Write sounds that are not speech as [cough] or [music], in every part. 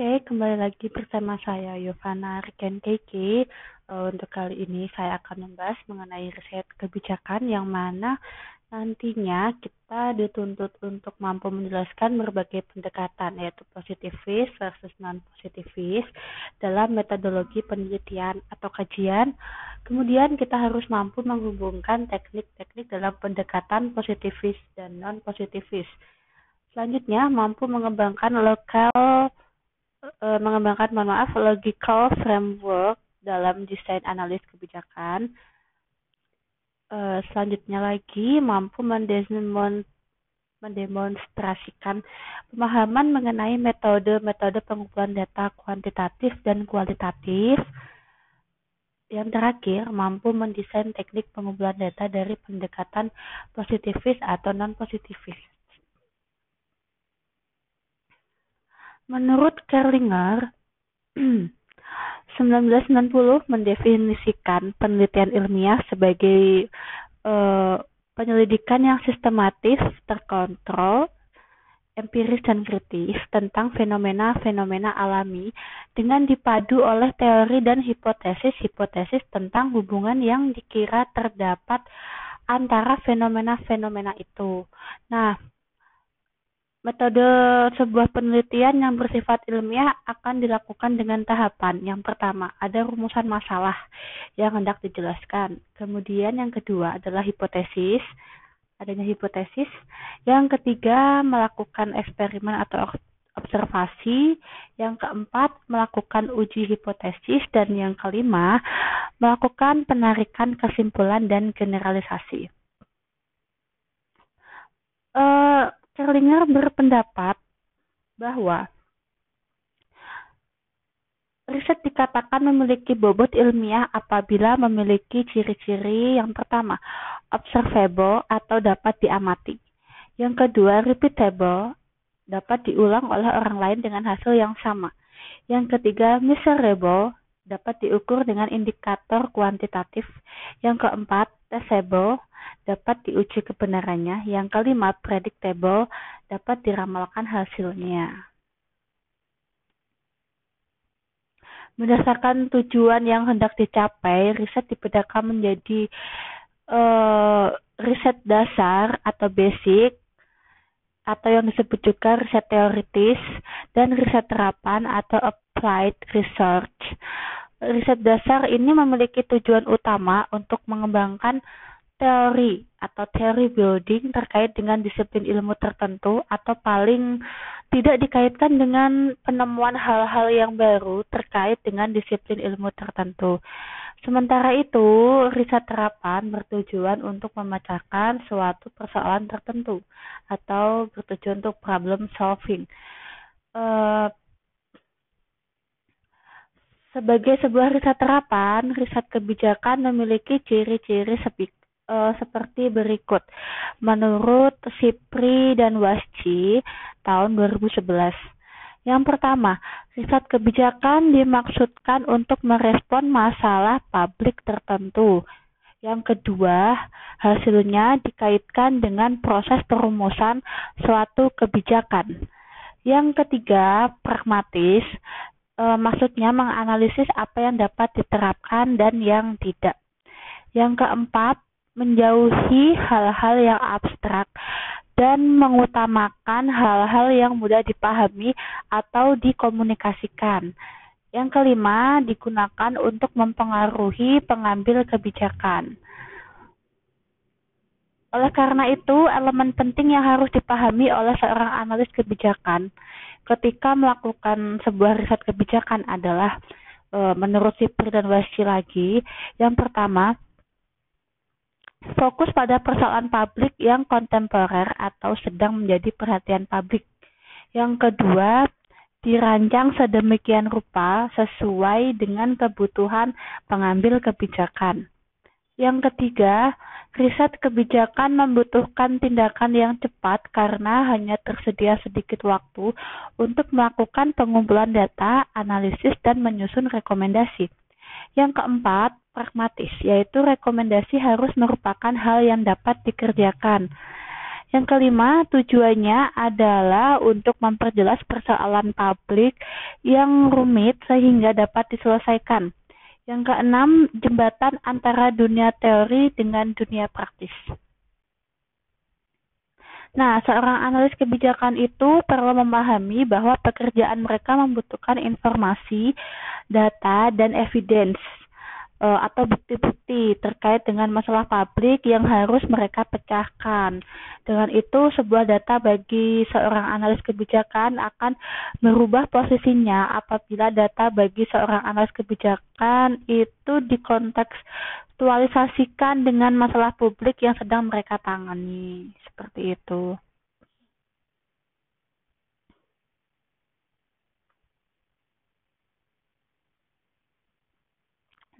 Oke, kembali lagi bersama saya Yovana Riken Keke. Uh, untuk kali ini saya akan membahas mengenai riset kebijakan yang mana nantinya kita dituntut untuk mampu menjelaskan berbagai pendekatan yaitu positivis versus non-positivis dalam metodologi penelitian atau kajian. Kemudian kita harus mampu menghubungkan teknik-teknik dalam pendekatan positivis dan non-positivis. Selanjutnya, mampu mengembangkan lokal uh, mengembangkan mohon maaf logical framework dalam desain analis kebijakan. Uh, selanjutnya lagi mampu mendemonstrasikan pemahaman mengenai metode-metode pengumpulan data kuantitatif dan kualitatif. Yang terakhir, mampu mendesain teknik pengumpulan data dari pendekatan positivis atau non-positivis. Menurut Kerlinger, [clears throat] 1990 mendefinisikan penelitian ilmiah sebagai uh, penyelidikan yang sistematis, terkontrol, empiris dan kritis tentang fenomena-fenomena alami dengan dipadu oleh teori dan hipotesis-hipotesis tentang hubungan yang dikira terdapat antara fenomena-fenomena itu. Nah, Metode sebuah penelitian yang bersifat ilmiah akan dilakukan dengan tahapan. Yang pertama, ada rumusan masalah yang hendak dijelaskan. Kemudian yang kedua adalah hipotesis, adanya hipotesis. Yang ketiga, melakukan eksperimen atau observasi. Yang keempat, melakukan uji hipotesis. Dan yang kelima, melakukan penarikan kesimpulan dan generalisasi. Uh, Kerlinger berpendapat bahwa riset dikatakan memiliki bobot ilmiah apabila memiliki ciri-ciri yang pertama, observable atau dapat diamati. Yang kedua, repeatable, dapat diulang oleh orang lain dengan hasil yang sama. Yang ketiga, measurable, dapat diukur dengan indikator kuantitatif. Yang keempat, testable, dapat diuji kebenarannya. Yang kelima, predictable, dapat diramalkan hasilnya. Berdasarkan tujuan yang hendak dicapai, riset dibedakan menjadi uh, riset dasar atau basic, atau yang disebut juga riset teoritis, dan riset terapan atau applied research. Riset dasar ini memiliki tujuan utama untuk mengembangkan teori atau teori building terkait dengan disiplin ilmu tertentu atau paling tidak dikaitkan dengan penemuan hal-hal yang baru terkait dengan disiplin ilmu tertentu. Sementara itu, riset terapan bertujuan untuk memecahkan suatu persoalan tertentu atau bertujuan untuk problem solving. Uh, sebagai sebuah riset terapan, riset kebijakan memiliki ciri-ciri uh, seperti berikut. Menurut Sipri dan Wasci tahun 2011. Yang pertama, riset kebijakan dimaksudkan untuk merespon masalah publik tertentu. Yang kedua, hasilnya dikaitkan dengan proses perumusan suatu kebijakan. Yang ketiga, pragmatis, e, maksudnya menganalisis apa yang dapat diterapkan dan yang tidak. Yang keempat, menjauhi hal-hal yang abstrak dan mengutamakan hal-hal yang mudah dipahami atau dikomunikasikan. Yang kelima, digunakan untuk mempengaruhi pengambil kebijakan. Oleh karena itu, elemen penting yang harus dipahami oleh seorang analis kebijakan ketika melakukan sebuah riset kebijakan adalah e, menurut Sipir dan Wasi lagi, yang pertama, fokus pada persoalan publik yang kontemporer atau sedang menjadi perhatian publik. Yang kedua, dirancang sedemikian rupa sesuai dengan kebutuhan pengambil kebijakan. Yang ketiga, riset kebijakan membutuhkan tindakan yang cepat karena hanya tersedia sedikit waktu untuk melakukan pengumpulan data, analisis, dan menyusun rekomendasi. Yang keempat, pragmatis, yaitu rekomendasi harus merupakan hal yang dapat dikerjakan. Yang kelima, tujuannya adalah untuk memperjelas persoalan publik yang rumit sehingga dapat diselesaikan. Yang keenam, jembatan antara dunia teori dengan dunia praktis. Nah, seorang analis kebijakan itu perlu memahami bahwa pekerjaan mereka membutuhkan informasi, data, dan evidence uh, atau bukti-bukti terkait dengan masalah publik yang harus mereka pecahkan. Dengan itu, sebuah data bagi seorang analis kebijakan akan merubah posisinya apabila data bagi seorang analis kebijakan itu dikontekstualisasikan dengan masalah publik yang sedang mereka tangani seperti itu.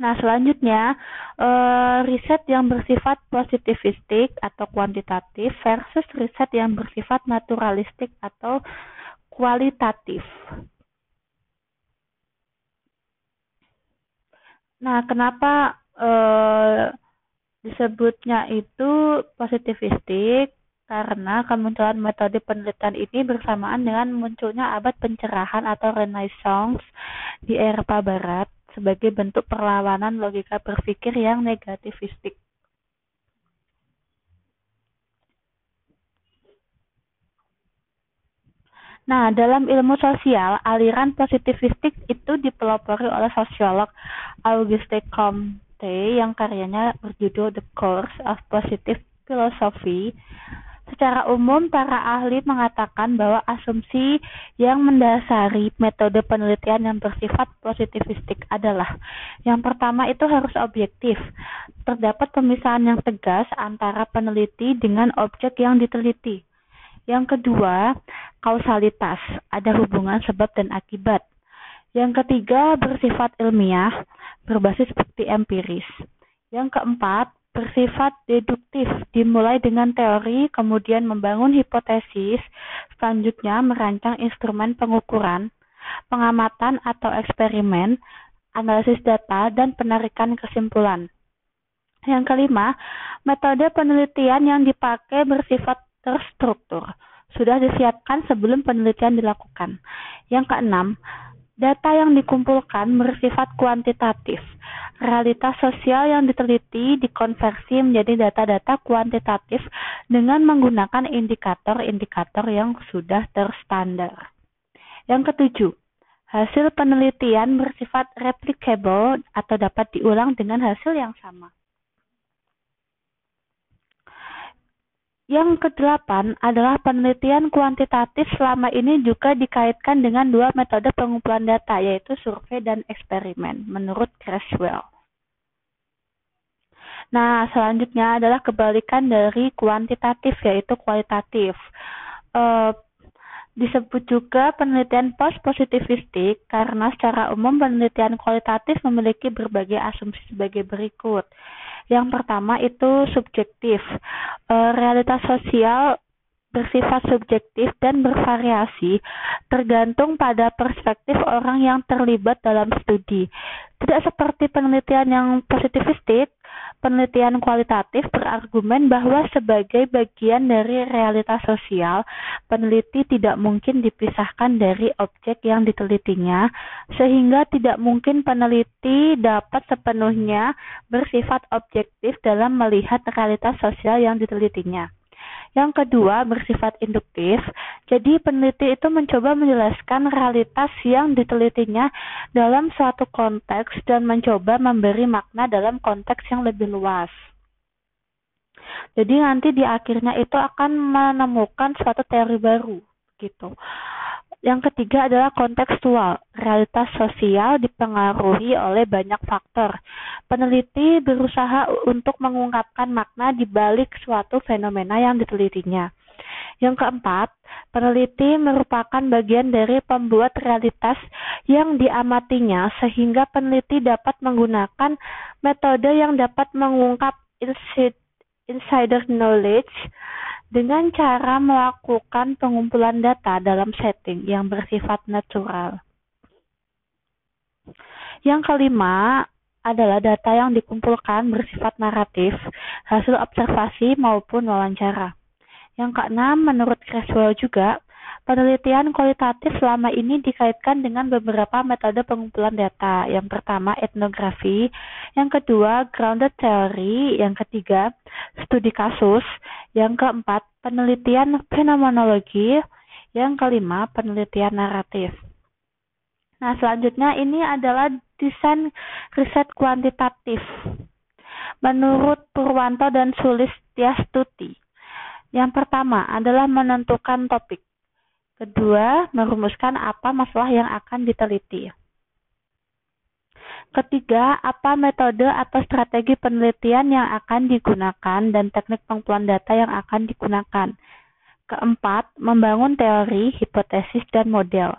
Nah, selanjutnya, uh, riset yang bersifat positivistik atau kuantitatif versus riset yang bersifat naturalistik atau kualitatif. Nah, kenapa uh, disebutnya itu positivistik? karena kemunculan metode penelitian ini bersamaan dengan munculnya abad pencerahan atau Renaissance di Eropa Barat sebagai bentuk perlawanan logika berpikir yang negativistik. Nah, dalam ilmu sosial, aliran positivistik itu dipelopori oleh sosiolog Auguste Comte yang karyanya berjudul The Course of Positive Philosophy Secara umum, para ahli mengatakan bahwa asumsi yang mendasari metode penelitian yang bersifat positivistik adalah yang pertama itu harus objektif. Terdapat pemisahan yang tegas antara peneliti dengan objek yang diteliti. Yang kedua, kausalitas, ada hubungan sebab dan akibat. Yang ketiga, bersifat ilmiah, berbasis bukti empiris. Yang keempat, bersifat deduktif, dimulai dengan teori, kemudian membangun hipotesis, selanjutnya merancang instrumen pengukuran, pengamatan atau eksperimen, analisis data, dan penarikan kesimpulan. Yang kelima, metode penelitian yang dipakai bersifat terstruktur, sudah disiapkan sebelum penelitian dilakukan. Yang keenam, data yang dikumpulkan bersifat kuantitatif, realitas sosial yang diteliti dikonversi menjadi data-data kuantitatif dengan menggunakan indikator-indikator yang sudah terstandar. Yang ketujuh, hasil penelitian bersifat replicable atau dapat diulang dengan hasil yang sama. Yang kedelapan adalah penelitian kuantitatif selama ini juga dikaitkan dengan dua metode pengumpulan data, yaitu survei dan eksperimen, menurut Creswell. Nah, selanjutnya adalah kebalikan dari kuantitatif, yaitu kualitatif. Uh, disebut juga penelitian post-positivistik karena secara umum penelitian kualitatif memiliki berbagai asumsi sebagai berikut. Yang pertama itu subjektif. E, realitas sosial bersifat subjektif dan bervariasi tergantung pada perspektif orang yang terlibat dalam studi. Tidak seperti penelitian yang positivistik, penelitian kualitatif berargumen bahwa sebagai bagian dari realitas sosial, peneliti tidak mungkin dipisahkan dari objek yang ditelitinya, sehingga tidak mungkin peneliti dapat sepenuhnya bersifat objektif dalam melihat realitas sosial yang ditelitinya. Yang kedua, bersifat induktif. Jadi, peneliti itu mencoba menjelaskan realitas yang ditelitinya dalam suatu konteks dan mencoba memberi makna dalam konteks yang lebih luas. Jadi nanti di akhirnya itu akan menemukan suatu teori baru gitu. Yang ketiga adalah kontekstual. Realitas sosial dipengaruhi oleh banyak faktor. Peneliti berusaha untuk mengungkapkan makna di balik suatu fenomena yang ditelitinya. Yang keempat, peneliti merupakan bagian dari pembuat realitas yang diamatinya sehingga peneliti dapat menggunakan metode yang dapat mengungkap insider knowledge dengan cara melakukan pengumpulan data dalam setting yang bersifat natural. Yang kelima adalah data yang dikumpulkan bersifat naratif, hasil observasi maupun wawancara. Yang keenam, menurut Creswell juga, penelitian kualitatif selama ini dikaitkan dengan beberapa metode pengumpulan data. Yang pertama, etnografi. Yang kedua, grounded theory. Yang ketiga, studi kasus. Yang keempat, penelitian fenomenologi. Yang kelima, penelitian naratif. Nah, selanjutnya ini adalah desain riset kuantitatif. Menurut Purwanto dan Sulistiastuti, yang pertama adalah menentukan topik. Kedua, merumuskan apa masalah yang akan diteliti. Ketiga, apa metode atau strategi penelitian yang akan digunakan dan teknik pengumpulan data yang akan digunakan. Keempat, membangun teori, hipotesis, dan model.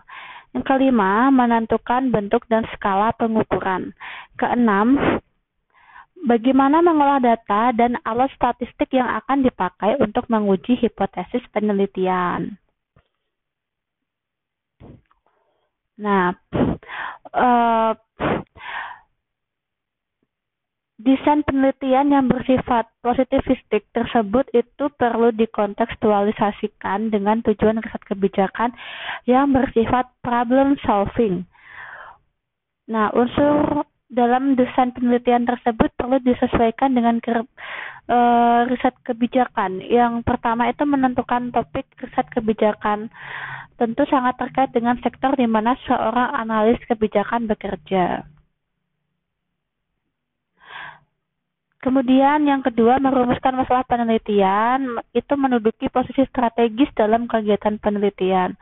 Yang kelima, menentukan bentuk dan skala pengukuran. Keenam, bagaimana mengolah data dan alat statistik yang akan dipakai untuk menguji hipotesis penelitian. Nah, uh, desain penelitian yang bersifat positivistik tersebut itu perlu dikontekstualisasikan dengan tujuan riset kebijakan yang bersifat problem solving. Nah, unsur dalam desain penelitian tersebut perlu disesuaikan dengan ke, uh, riset kebijakan. Yang pertama itu menentukan topik riset kebijakan tentu sangat terkait dengan sektor di mana seorang analis kebijakan bekerja. Kemudian yang kedua, merumuskan masalah penelitian itu menduduki posisi strategis dalam kegiatan penelitian.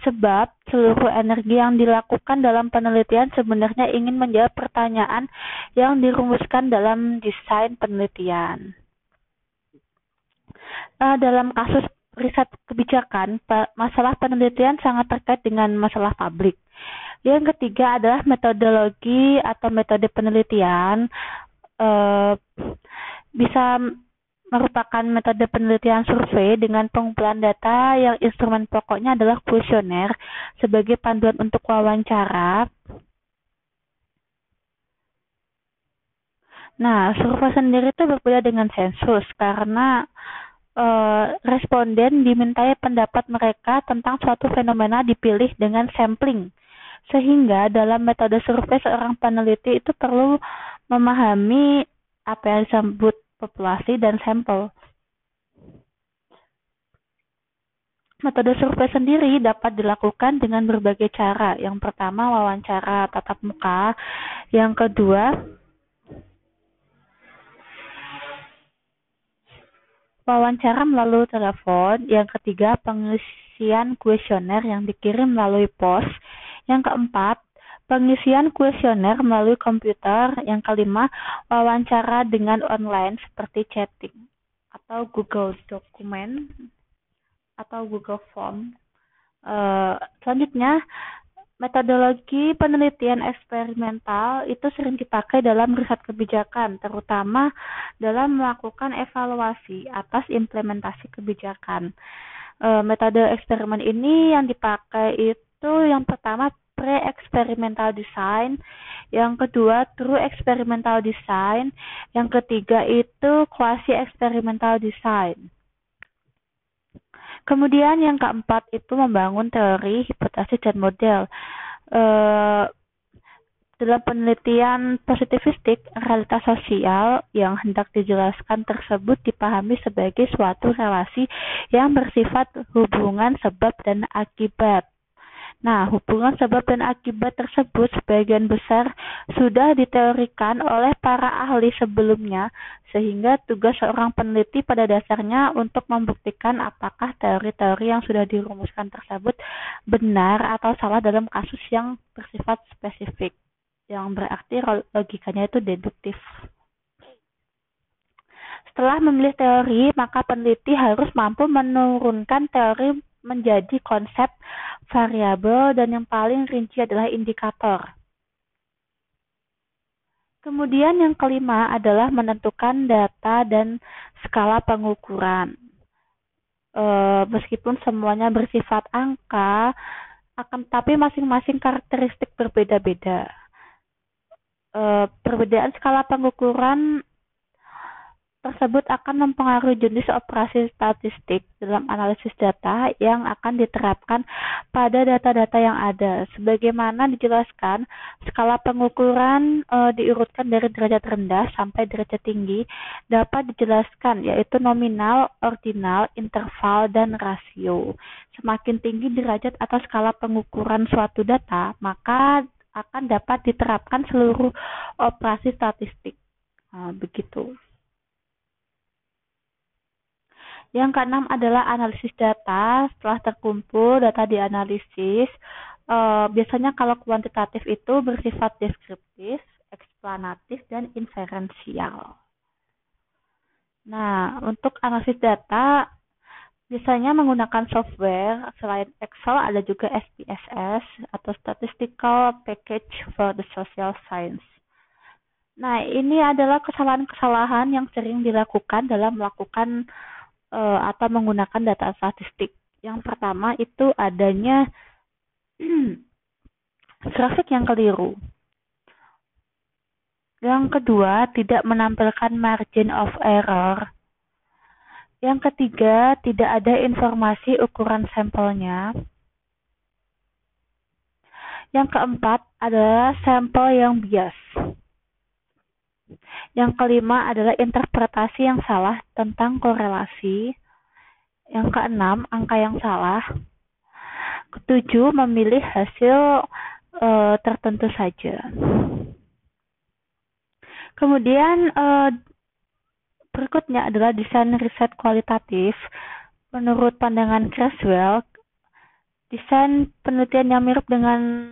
Sebab seluruh energi yang dilakukan dalam penelitian sebenarnya ingin menjawab pertanyaan yang dirumuskan dalam desain penelitian. Uh, dalam kasus riset kebijakan, masalah penelitian sangat terkait dengan masalah publik. Yang ketiga adalah metodologi atau metode penelitian eh, bisa merupakan metode penelitian survei dengan pengumpulan data yang instrumen pokoknya adalah kuesioner sebagai panduan untuk wawancara. Nah, survei sendiri itu berbeda dengan sensus karena uh, responden dimintai pendapat mereka tentang suatu fenomena dipilih dengan sampling. Sehingga dalam metode survei seorang peneliti itu perlu memahami apa yang disebut populasi dan sampel. Metode survei sendiri dapat dilakukan dengan berbagai cara. Yang pertama wawancara tatap muka, yang kedua wawancara melalui telepon, yang ketiga pengisian kuesioner yang dikirim melalui pos, yang keempat pengisian kuesioner melalui komputer, yang kelima wawancara dengan online seperti chatting atau Google Dokumen atau Google Form. Uh, selanjutnya Metodologi penelitian eksperimental itu sering dipakai dalam riset kebijakan, terutama dalam melakukan evaluasi atas implementasi kebijakan. E, metode eksperimen ini yang dipakai itu yang pertama pre-experimental design, yang kedua true experimental design, yang ketiga itu quasi experimental design. Kemudian yang keempat itu membangun teori, hipotesis, dan model. Uh, dalam penelitian positivistik, realitas sosial yang hendak dijelaskan tersebut dipahami sebagai suatu relasi yang bersifat hubungan sebab dan akibat. Nah, hubungan sebab dan akibat tersebut sebagian besar sudah diteorikan oleh para ahli sebelumnya, sehingga tugas seorang peneliti pada dasarnya untuk membuktikan apakah teori-teori yang sudah dirumuskan tersebut benar atau salah dalam kasus yang bersifat spesifik, yang berarti logikanya itu deduktif. Setelah memilih teori, maka peneliti harus mampu menurunkan teori menjadi konsep variabel dan yang paling rinci adalah indikator. Kemudian yang kelima adalah menentukan data dan skala pengukuran. E, meskipun semuanya bersifat angka, akan tapi masing-masing karakteristik berbeda-beda. E, perbedaan skala pengukuran tersebut akan mempengaruhi jenis operasi statistik dalam analisis data yang akan diterapkan pada data-data yang ada. Sebagaimana dijelaskan, skala pengukuran e, diurutkan dari derajat rendah sampai derajat tinggi dapat dijelaskan yaitu nominal, ordinal, interval, dan rasio. Semakin tinggi derajat atau skala pengukuran suatu data, maka akan dapat diterapkan seluruh operasi statistik. Nah, begitu. Yang keenam adalah analisis data. Setelah terkumpul, data dianalisis. E, biasanya kalau kuantitatif itu bersifat deskriptif, eksplanatif, dan inferensial. Nah, untuk analisis data, biasanya menggunakan software. Selain Excel, ada juga SPSS atau Statistical Package for the Social Science. Nah, ini adalah kesalahan-kesalahan yang sering dilakukan dalam melakukan uh, atau menggunakan data statistik. Yang pertama itu adanya [clears throat] grafik yang keliru. Yang kedua, tidak menampilkan margin of error. Yang ketiga, tidak ada informasi ukuran sampelnya. Yang keempat adalah sampel yang bias. Yang kelima adalah interpretasi yang salah tentang korelasi. Yang keenam, angka yang salah. Ketujuh, memilih hasil e, tertentu saja. Kemudian e, berikutnya adalah desain riset kualitatif. Menurut pandangan Creswell, desain penelitian yang mirip dengan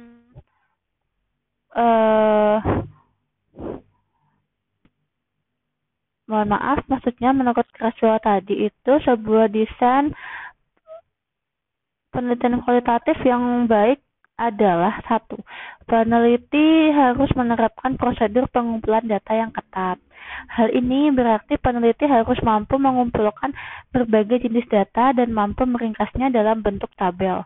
uh, mohon maaf maksudnya menurut Creswell tadi itu sebuah desain penelitian kualitatif yang baik adalah satu, peneliti harus menerapkan prosedur pengumpulan data yang ketat. Hal ini berarti peneliti harus mampu mengumpulkan berbagai jenis data dan mampu meringkasnya dalam bentuk tabel.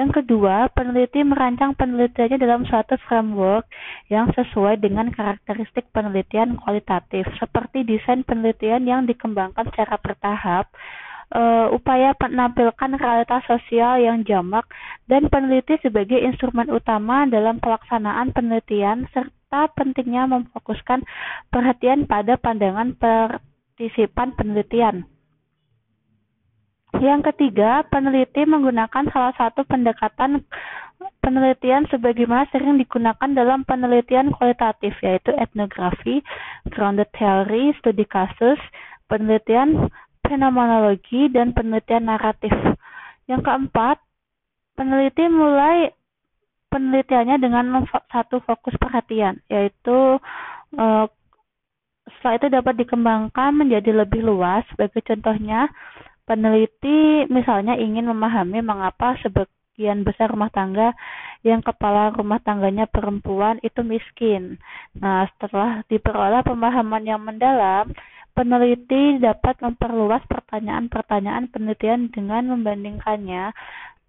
Yang kedua, peneliti merancang penelitiannya dalam suatu framework yang sesuai dengan karakteristik penelitian kualitatif, seperti desain penelitian yang dikembangkan secara bertahap, uh, upaya menampilkan realitas sosial yang jamak, dan peneliti sebagai instrumen utama dalam pelaksanaan penelitian, serta pentingnya memfokuskan perhatian pada pandangan partisipan penelitian. Yang ketiga, peneliti menggunakan salah satu pendekatan penelitian sebagaimana sering digunakan dalam penelitian kualitatif yaitu etnografi, grounded theory, studi kasus, penelitian fenomenologi, dan penelitian naratif. Yang keempat, peneliti mulai penelitiannya dengan satu fokus perhatian, yaitu uh, setelah itu dapat dikembangkan menjadi lebih luas. Sebagai contohnya, Peneliti misalnya ingin memahami mengapa sebagian besar rumah tangga yang kepala rumah tangganya perempuan itu miskin. Nah, setelah diperoleh pemahaman yang mendalam, peneliti dapat memperluas pertanyaan-pertanyaan penelitian dengan membandingkannya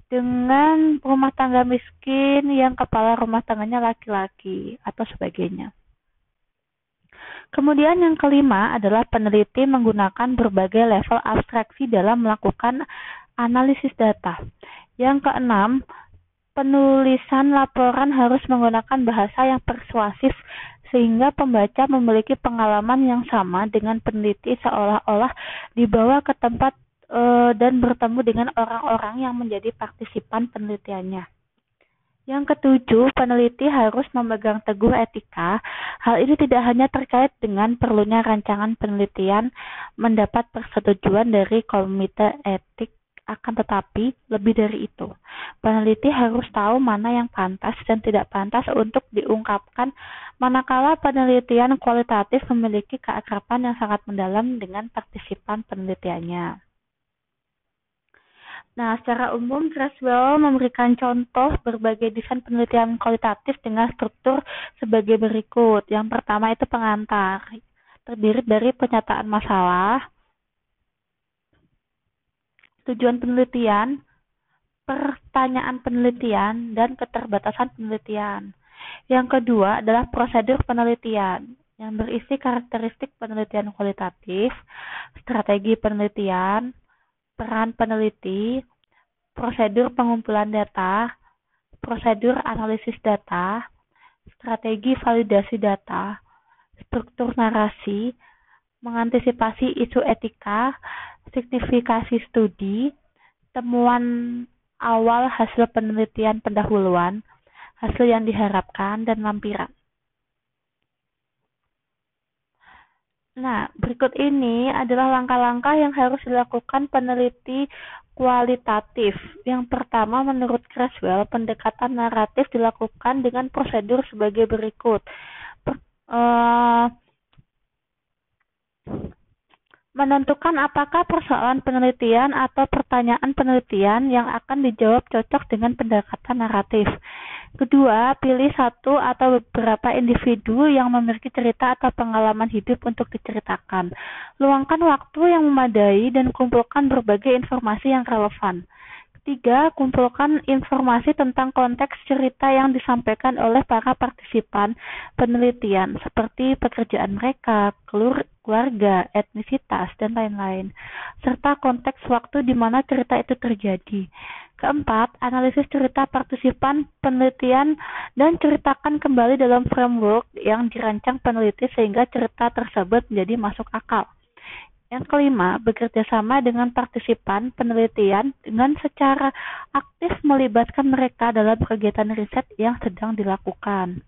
dengan rumah tangga miskin yang kepala rumah tangganya laki-laki atau sebagainya. Kemudian yang kelima adalah peneliti menggunakan berbagai level abstraksi dalam melakukan analisis data. Yang keenam, penulisan laporan harus menggunakan bahasa yang persuasif sehingga pembaca memiliki pengalaman yang sama dengan peneliti seolah-olah dibawa ke tempat e, dan bertemu dengan orang-orang yang menjadi partisipan penelitiannya. Yang ketujuh, peneliti harus memegang teguh etika. Hal ini tidak hanya terkait dengan perlunya rancangan penelitian mendapat persetujuan dari komite etik, akan tetapi lebih dari itu. Peneliti harus tahu mana yang pantas dan tidak pantas untuk diungkapkan manakala penelitian kualitatif memiliki keakraban yang sangat mendalam dengan partisipan penelitiannya. Nah, secara umum Creswell memberikan contoh berbagai desain penelitian kualitatif dengan struktur sebagai berikut. Yang pertama itu pengantar, terdiri dari pernyataan masalah, tujuan penelitian, pertanyaan penelitian, dan keterbatasan penelitian. Yang kedua adalah prosedur penelitian. yang berisi karakteristik penelitian kualitatif, strategi penelitian, peran peneliti, prosedur pengumpulan data, prosedur analisis data, strategi validasi data, struktur narasi, mengantisipasi isu etika, signifikasi studi, temuan awal hasil penelitian pendahuluan, hasil yang diharapkan, dan lampiran. Nah, berikut ini adalah langkah-langkah yang harus dilakukan peneliti kualitatif. Yang pertama, menurut Creswell, pendekatan naratif dilakukan dengan prosedur sebagai berikut. Per, uh, menentukan apakah persoalan penelitian atau pertanyaan penelitian yang akan dijawab cocok dengan pendekatan naratif. Kedua, pilih satu atau beberapa individu yang memiliki cerita atau pengalaman hidup untuk diceritakan. Luangkan waktu yang memadai dan kumpulkan berbagai informasi yang relevan. Ketiga, kumpulkan informasi tentang konteks cerita yang disampaikan oleh para partisipan penelitian, seperti pekerjaan mereka, keluarga, etnisitas, dan lain-lain, serta konteks waktu di mana cerita itu terjadi. Keempat, analisis cerita partisipan penelitian dan ceritakan kembali dalam framework yang dirancang peneliti sehingga cerita tersebut menjadi masuk akal. Yang kelima, bekerja sama dengan partisipan penelitian dengan secara aktif melibatkan mereka dalam kegiatan riset yang sedang dilakukan.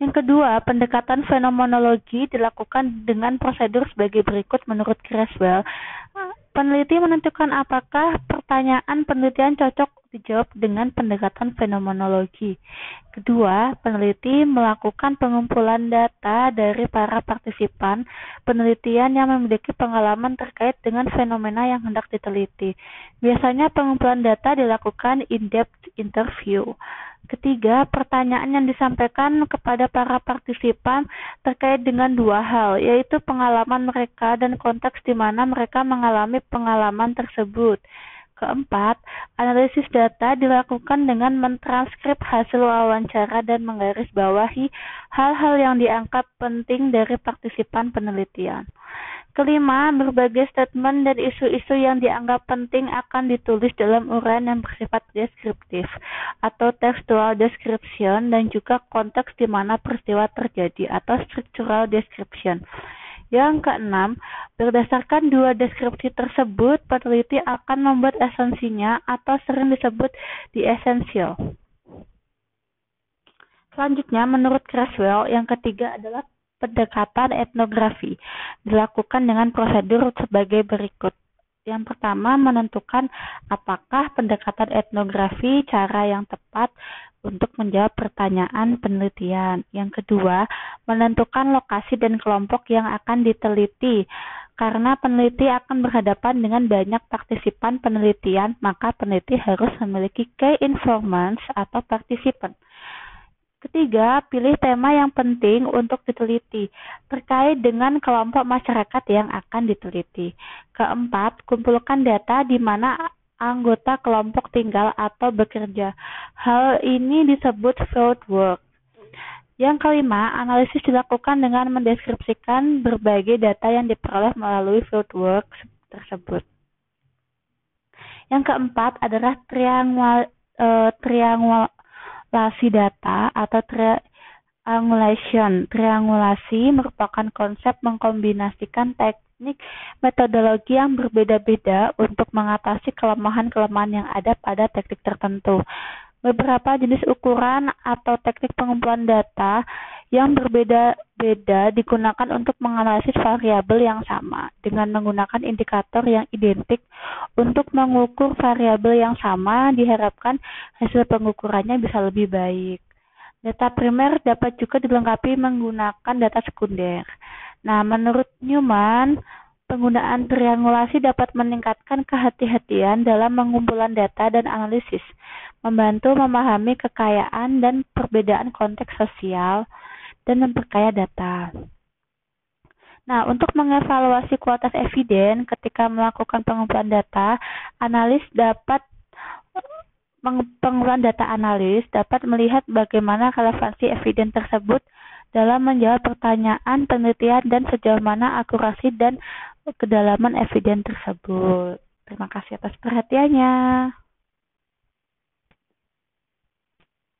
Yang kedua, pendekatan fenomenologi dilakukan dengan prosedur sebagai berikut menurut Creswell. Peneliti menentukan apakah pertanyaan penelitian cocok dijawab dengan pendekatan fenomenologi. Kedua, peneliti melakukan pengumpulan data dari para partisipan penelitian yang memiliki pengalaman terkait dengan fenomena yang hendak diteliti. Biasanya pengumpulan data dilakukan in-depth interview. Ketiga, pertanyaan yang disampaikan kepada para partisipan terkait dengan dua hal, yaitu pengalaman mereka dan konteks di mana mereka mengalami pengalaman tersebut. Keempat, analisis data dilakukan dengan mentranskrip hasil wawancara dan menggarisbawahi hal-hal yang dianggap penting dari partisipan penelitian. Kelima, berbagai statement dan isu-isu yang dianggap penting akan ditulis dalam uraian yang bersifat deskriptif atau textual description dan juga konteks di mana peristiwa terjadi atau structural description. Yang keenam, berdasarkan dua deskripsi tersebut, peneliti akan membuat esensinya atau sering disebut di esensial. Selanjutnya, menurut Creswell, yang ketiga adalah pendekatan etnografi dilakukan dengan prosedur sebagai berikut. Yang pertama, menentukan apakah pendekatan etnografi cara yang tepat untuk menjawab pertanyaan penelitian. Yang kedua, menentukan lokasi dan kelompok yang akan diteliti. Karena peneliti akan berhadapan dengan banyak partisipan penelitian, maka peneliti harus memiliki key informants atau partisipan. Ketiga, pilih tema yang penting untuk diteliti terkait dengan kelompok masyarakat yang akan diteliti. Keempat, kumpulkan data di mana anggota kelompok tinggal atau bekerja. Hal ini disebut field work. Yang kelima, analisis dilakukan dengan mendeskripsikan berbagai data yang diperoleh melalui field work tersebut. Yang keempat adalah triangul, triangulasi data atau triangulation. Triangulasi merupakan konsep mengkombinasikan teknik metodologi yang berbeda-beda untuk mengatasi kelemahan-kelemahan yang ada pada teknik tertentu. Beberapa jenis ukuran atau teknik pengumpulan data yang berbeda-beda digunakan untuk menganalisis variabel yang sama dengan menggunakan indikator yang identik untuk mengukur variabel yang sama diharapkan hasil pengukurannya bisa lebih baik. Data primer dapat juga dilengkapi menggunakan data sekunder. Nah, menurut Newman, penggunaan triangulasi dapat meningkatkan kehati-hatian dalam pengumpulan data dan analisis, membantu memahami kekayaan dan perbedaan konteks sosial, dan memperkaya data. Nah, untuk mengevaluasi kualitas eviden ketika melakukan pengumpulan data, analis dapat pengumpulan data analis dapat melihat bagaimana relevansi eviden tersebut dalam menjawab pertanyaan penelitian dan sejauh mana akurasi dan kedalaman eviden tersebut. Terima kasih atas perhatiannya.